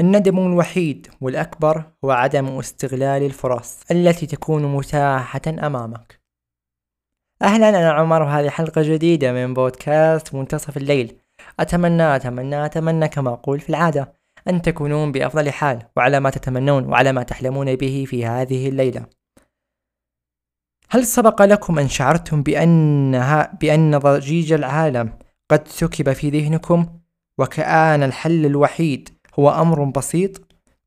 الندم الوحيد والأكبر هو عدم استغلال الفرص التي تكون متاحة أمامك. أهلا أنا عمر وهذه حلقة جديدة من بودكاست منتصف الليل. أتمنى أتمنى أتمنى كما أقول في العادة أن تكونون بأفضل حال وعلى ما تتمنون وعلى ما تحلمون به في هذه الليلة. هل سبق لكم أن شعرتم بأنها بأن ضجيج العالم قد سكب في ذهنكم وكأن الحل الوحيد هو أمر بسيط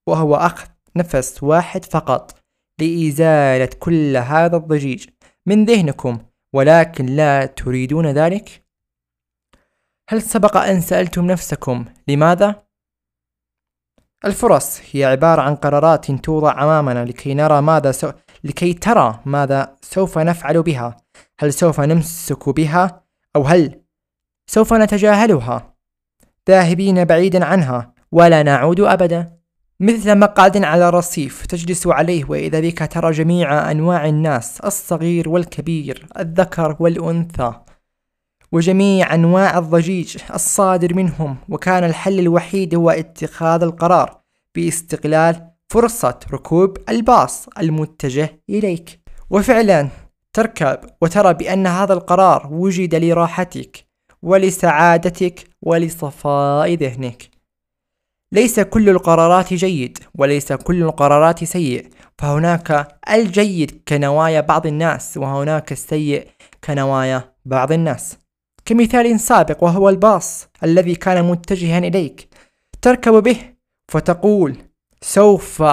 وهو أخذ نفس واحد فقط لإزالة كل هذا الضجيج من ذهنكم ولكن لا تريدون ذلك؟ هل سبق أن سألتم نفسكم لماذا؟ الفرص هي عبارة عن قرارات توضع أمامنا لكي نرى ماذا سو... لكي ترى ماذا سوف نفعل بها هل سوف نمسك بها أو هل سوف نتجاهلها ذاهبين بعيدا عنها ولا نعود أبدا. مثل مقعد على رصيف تجلس عليه وإذا بك ترى جميع أنواع الناس الصغير والكبير الذكر والأنثى وجميع أنواع الضجيج الصادر منهم وكان الحل الوحيد هو اتخاذ القرار باستغلال فرصة ركوب الباص المتجه إليك. وفعلا تركب وترى بأن هذا القرار وجد لراحتك ولسعادتك ولصفاء ذهنك. ليس كل القرارات جيد وليس كل القرارات سيء فهناك الجيد كنوايا بعض الناس وهناك السيء كنوايا بعض الناس. كمثال سابق وهو الباص الذي كان متجها إليك. تركب به فتقول سوف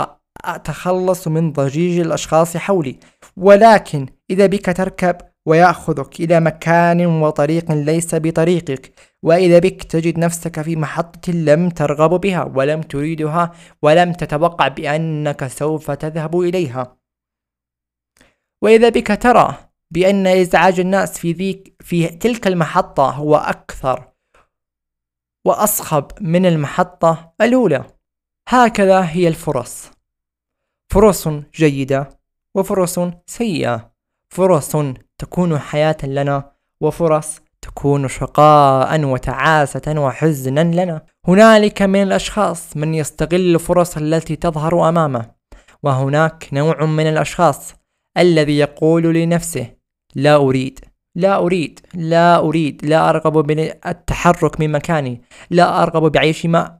أتخلص من ضجيج الأشخاص حولي ولكن إذا بك تركب ويأخذك إلى مكان وطريق ليس بطريقك. وإذا بك تجد نفسك في محطة لم ترغب بها ولم تريدها ولم تتوقع بأنك سوف تذهب إليها. وإذا بك ترى بأن إزعاج الناس في ذيك في تلك المحطة هو أكثر وأصخب من المحطة الأولى. هكذا هي الفرص. فرص جيدة وفرص سيئة. فرص تكون حياة لنا وفرص تكون شقاء وتعاسة وحزنا لنا. هنالك من الأشخاص من يستغل الفرص التي تظهر أمامه وهناك نوع من الأشخاص الذي يقول لنفسه لا أريد لا أريد لا أريد لا أرغب بالتحرك من مكاني لا أرغب بعيش ما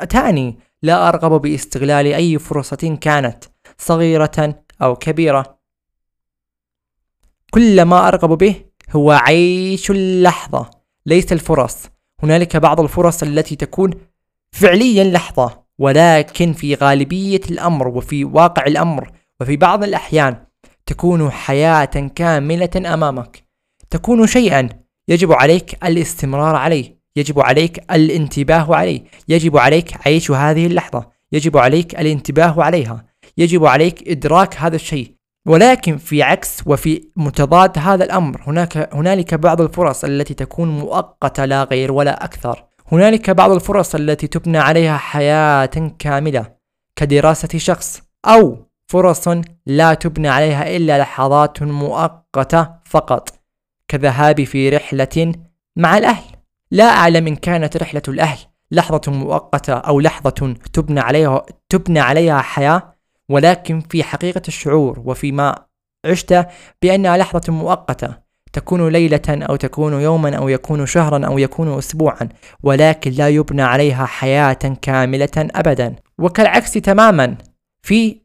أتاني لا أرغب باستغلال أي فرصة كانت صغيرة أو كبيرة. كل ما أرغب به هو عيش اللحظة ليس الفرص. هنالك بعض الفرص التي تكون فعليا لحظة ولكن في غالبية الأمر وفي واقع الأمر وفي بعض الأحيان تكون حياة كاملة أمامك. تكون شيئا يجب عليك الاستمرار عليه يجب عليك الانتباه عليه يجب عليك عيش هذه اللحظة يجب عليك الانتباه عليها يجب عليك إدراك هذا الشيء. ولكن في عكس وفي متضاد هذا الأمر. هناك هنالك بعض الفرص التي تكون مؤقتة لا غير ولا أكثر. هنالك بعض الفرص التي تبنى عليها حياة كاملة كدراسة شخص أو فرص لا تبنى عليها إلا لحظات مؤقتة فقط كذهاب في رحلة مع الأهل. لا أعلم إن كانت رحلة الأهل لحظة مؤقتة أو لحظة تبنى عليها تبنى عليها حياة ولكن في حقيقة الشعور وفيما عشت بأنها لحظة مؤقتة تكون ليلة أو تكون يوما أو يكون شهرا أو يكون أسبوعا ولكن لا يبنى عليها حياة كاملة أبدا. وكالعكس تماما في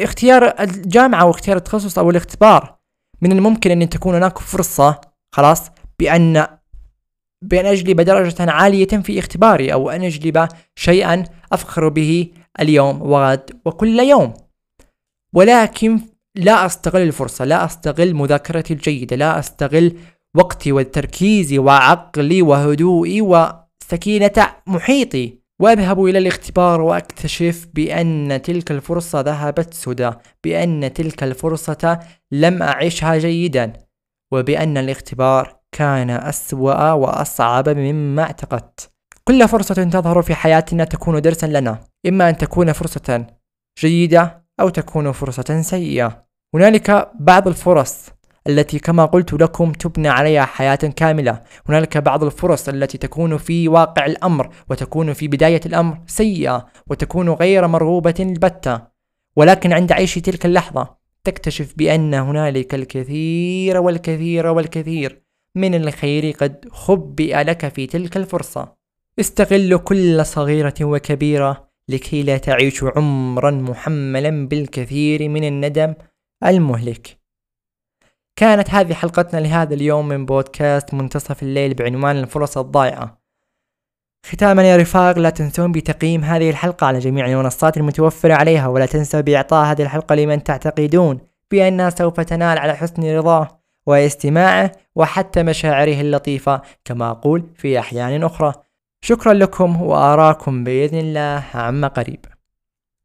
اختيار الجامعة واختيار التخصص أو الاختبار من الممكن أن تكون هناك فرصة خلاص بأن بأن أجلب درجة عالية في اختباري أو أن أجلب شيئا أفخر به اليوم وغد وكل يوم. ولكن لا أستغل الفرصة لا أستغل مذاكرتي الجيدة لا أستغل وقتي وتركيزي وعقلي وهدوئي وسكينة محيطي. وأذهب إلى الاختبار وأكتشف بأن تلك الفرصة ذهبت سدى بأن تلك الفرصة لم أعيشها جيدا وبأن الاختبار كان أسوأ وأصعب مما اعتقدت. كل فرصة تظهر في حياتنا تكون درسا لنا إما أن تكون فرصة جيدة أو تكون فرصة سيئة. هنالك بعض الفرص التي كما قلت لكم تبنى عليها حياة كاملة. هنالك بعض الفرص التي تكون في واقع الأمر وتكون في بداية الأمر سيئة وتكون غير مرغوبة البتة ولكن عند عيش تلك اللحظة تكتشف بأن هنالك الكثير والكثير والكثير من الخير قد خبئ لك في تلك الفرصة. استغل كل صغيرة وكبيرة لكي لا تعيش عمرا محملا بالكثير من الندم المهلك. كانت هذه حلقتنا لهذا اليوم من بودكاست منتصف الليل بعنوان الفرص الضائعة ختاما يا رفاق لا تنسون بتقييم هذه الحلقة على جميع المنصات المتوفرة عليها ولا تنسوا بإعطاء هذه الحلقة لمن تعتقدون بأنها سوف تنال على حسن رضاه واستماعه وحتى مشاعره اللطيفة كما أقول في أحيان أخرى. شكرا لكم وأراكم بإذن الله عما قريب.